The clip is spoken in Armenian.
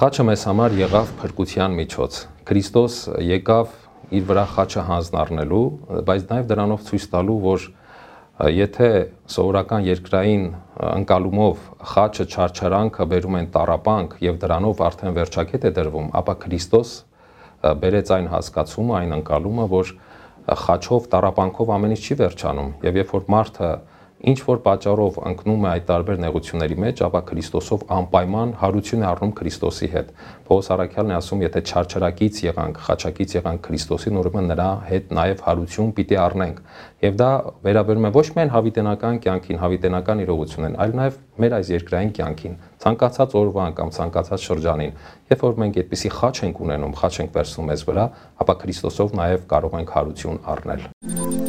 Խաչը մեզ համար եղավ փրկության միջոց։ Քրիստոս եկավ իր վրա խաչը հանձն առնելու, բայց նաև դրանով ցույց տալու, որ եթե սովորական երկրային ընկալումով խաչը չարչարանքը բերում են տարապանք եւ դրանով արդեն վերջակետ է դրվում, ապա Քրիստոս բերեց այն հասկացումը, այն ընկալումը, որ խաչով, տարապանքով ամեն ինչ չի վերջանում եւ երբ որ մարդը ինչ որ պատճառով ընկնում է այդ տարբեր նեղությունների մեջ, ապա Քրիստոսով անպայման հարություն է առնում Քրիստոսի հետ։ Պողոս Արաքյալն է ասում, եթե չարչարակից եղանք, խաչակից եղանք Քրիստոսին, ուրեմն նրա հետ նաև հարություն պիտի առնենք։ Եվ դա վերաբերում է ոչ միայն հավիտենական կյանքին, հավիտենական իրողությունն, այլ նաև մեր այս երկրային կյանքին, ցանկացած օրվան կամ ցանկացած շրջանին։ Երբ որ մենք այդպիսի խաչ ենք ունենում, խաչ ենք վերցնում մեզ վրա, ապա Քրիստոսով նաև կարող ենք հարություն առնել։